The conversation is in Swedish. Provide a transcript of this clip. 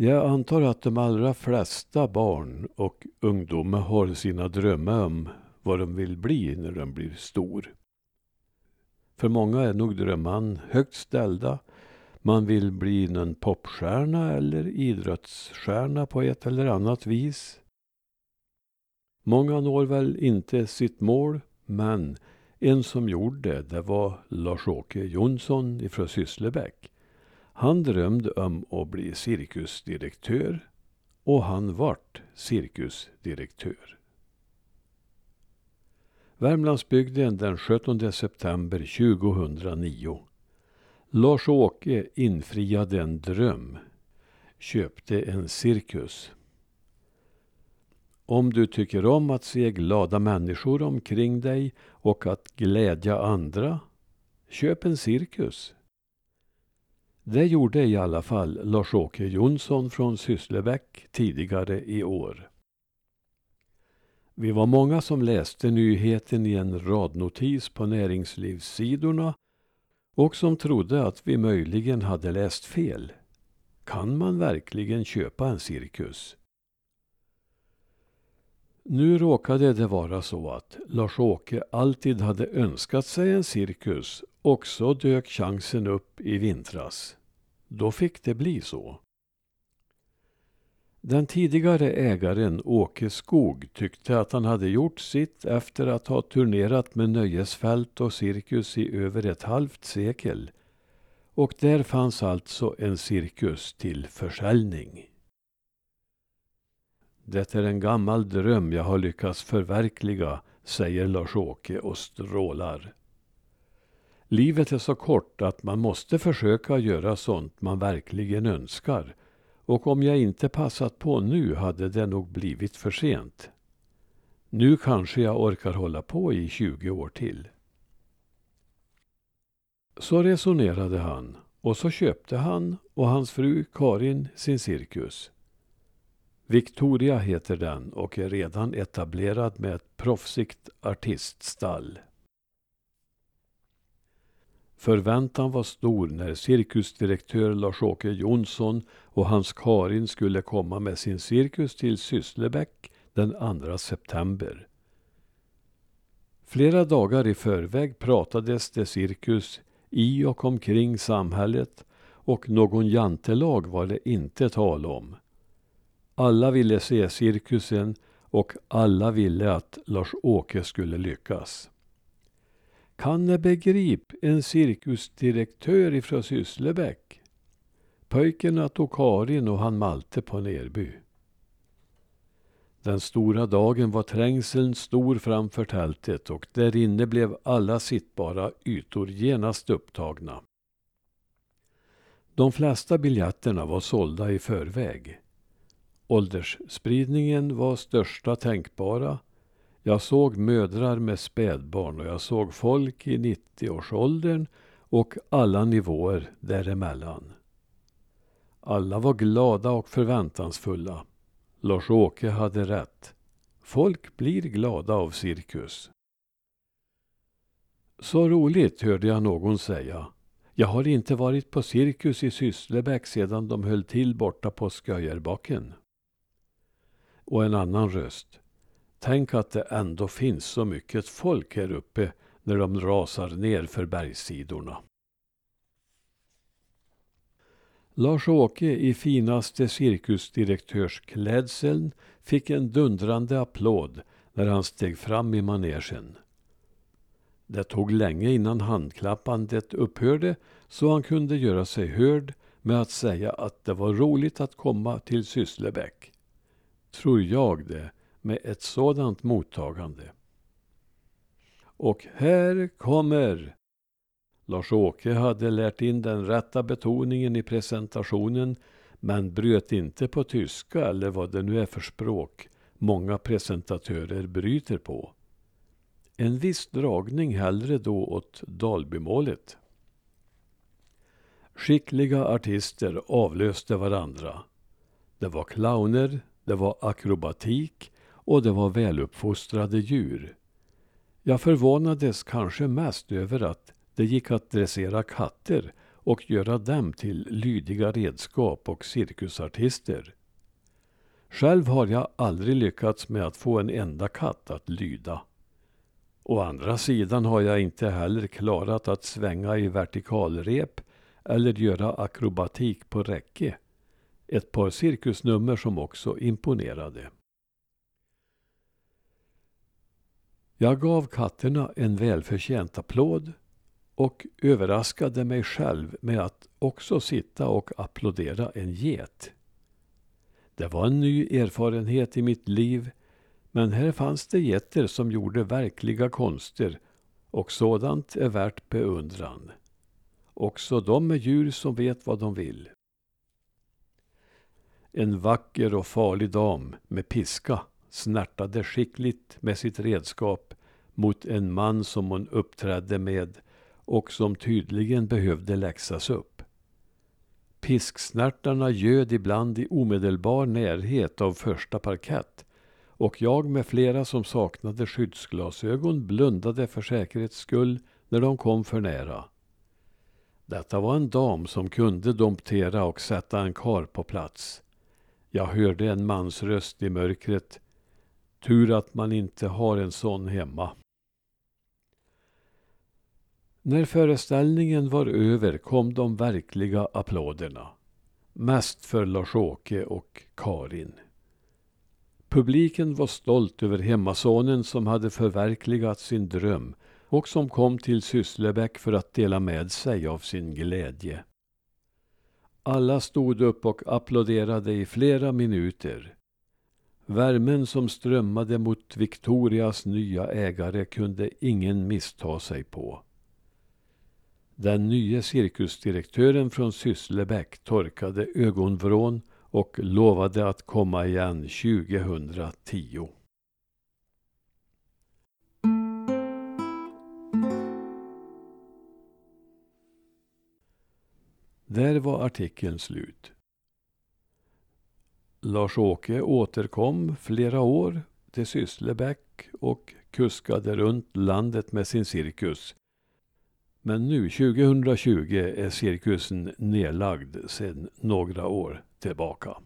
Jag antar att de allra flesta barn och ungdomar har sina drömmar om vad de vill bli när de blir stor. För många är nog drömmarna högt ställda. Man vill bli någon popstjärna eller idrottsstjärna på ett eller annat vis. Många når väl inte sitt mål, men en som gjorde det, det var Lars-Åke Jonsson ifrån Sysslebäck. Han drömde om att bli cirkusdirektör och han vart cirkusdirektör. Värmlandsbygden den 17 september 2009. Lars-Åke infriade en dröm. Köpte en cirkus. Om du tycker om att se glada människor omkring dig och att glädja andra, köp en cirkus. Det gjorde i alla fall Lars-Åke Jonsson från Sysslebäck tidigare i år. Vi var många som läste nyheten i en radnotis på näringslivssidorna och som trodde att vi möjligen hade läst fel. Kan man verkligen köpa en cirkus? Nu råkade det vara så att Lars-Åke alltid hade önskat sig en cirkus och så dök chansen upp i vintras. Då fick det bli så. Den tidigare ägaren Åke Skog tyckte att han hade gjort sitt efter att ha turnerat med nöjesfält och cirkus i över ett halvt sekel. Och där fanns alltså en cirkus till försäljning. Det är en gammal dröm jag har lyckats förverkliga, säger Lars-Åke och strålar. Livet är så kort att man måste försöka göra sånt man verkligen önskar. Och om jag inte passat på nu hade det nog blivit för sent. Nu kanske jag orkar hålla på i 20 år till. Så resonerade han och så köpte han och hans fru Karin sin cirkus. Victoria heter den och är redan etablerad med ett proffsigt artiststall. Förväntan var stor när cirkusdirektör Lars-Åke Jonsson och hans Karin skulle komma med sin cirkus till Sysslebäck den 2 september. Flera dagar i förväg pratades det cirkus i och omkring samhället och någon jantelag var det inte tal om. Alla ville se cirkusen och alla ville att Lars-Åke skulle lyckas. Kan ni begrip en cirkusdirektör ifrån Sysslebäck? Pojkarna tog Karin och han Malte på Nerby. Den stora dagen var trängseln stor framför tältet och där inne blev alla sittbara ytor genast upptagna. De flesta biljetterna var sålda i förväg. Åldersspridningen var största tänkbara. Jag såg mödrar med spädbarn och jag såg folk i 90-årsåldern och alla nivåer däremellan. Alla var glada och förväntansfulla. Lars-Åke hade rätt. Folk blir glada av cirkus. Så roligt, hörde jag någon säga. Jag har inte varit på cirkus i Sysslebäck sedan de höll till borta på Sköjerbacken. Och en annan röst. Tänk att det ändå finns så mycket folk här uppe när de rasar ner för bergssidorna. Lars-Åke i finaste cirkusdirektörsklädseln fick en dundrande applåd när han steg fram i manegen. Det tog länge innan handklappandet upphörde så han kunde göra sig hörd med att säga att det var roligt att komma till Sysslebäck. Tror jag det, med ett sådant mottagande. Och här kommer Lars-Åke hade lärt in den rätta betoningen i presentationen men bröt inte på tyska eller vad det nu är för språk många presentatörer bryter på. En viss dragning hellre då åt Dalbymålet. Skickliga artister avlöste varandra. Det var clowner, det var akrobatik och det var väluppfostrade djur. Jag förvånades kanske mest över att det gick att dressera katter och göra dem till lydiga redskap och cirkusartister. Själv har jag aldrig lyckats med att få en enda katt att lyda. Å andra sidan har jag inte heller klarat att svänga i vertikalrep eller göra akrobatik på räcke. Ett par cirkusnummer som också imponerade. Jag gav katterna en välförtjänt applåd och överraskade mig själv med att också sitta och applådera en get. Det var en ny erfarenhet i mitt liv men här fanns det getter som gjorde verkliga konster och sådant är värt beundran. Också de är djur som vet vad de vill. En vacker och farlig dam med piska snärtade skickligt med sitt redskap mot en man som hon uppträdde med och som tydligen behövde läxas upp. Pisksnärtarna göd ibland i omedelbar närhet av första parkett och jag med flera som saknade skyddsglasögon blundade för säkerhets skull när de kom för nära. Detta var en dam som kunde domptera och sätta en kar på plats. Jag hörde en mans röst i mörkret. Tur att man inte har en sån hemma. När föreställningen var över kom de verkliga applåderna. Mest för Lars-Åke och Karin. Publiken var stolt över hemmasonen som hade förverkligat sin dröm och som kom till Sysslebäck för att dela med sig av sin glädje. Alla stod upp och applåderade i flera minuter. Värmen som strömmade mot Victorias nya ägare kunde ingen missta sig på. Den nye cirkusdirektören från Sysslebäck torkade ögonvrån och lovade att komma igen 2010. Där var artikeln slut. Lars-Åke återkom flera år till Sysslebäck och kuskade runt landet med sin cirkus. Men nu, 2020, är cirkusen nedlagd sedan några år tillbaka.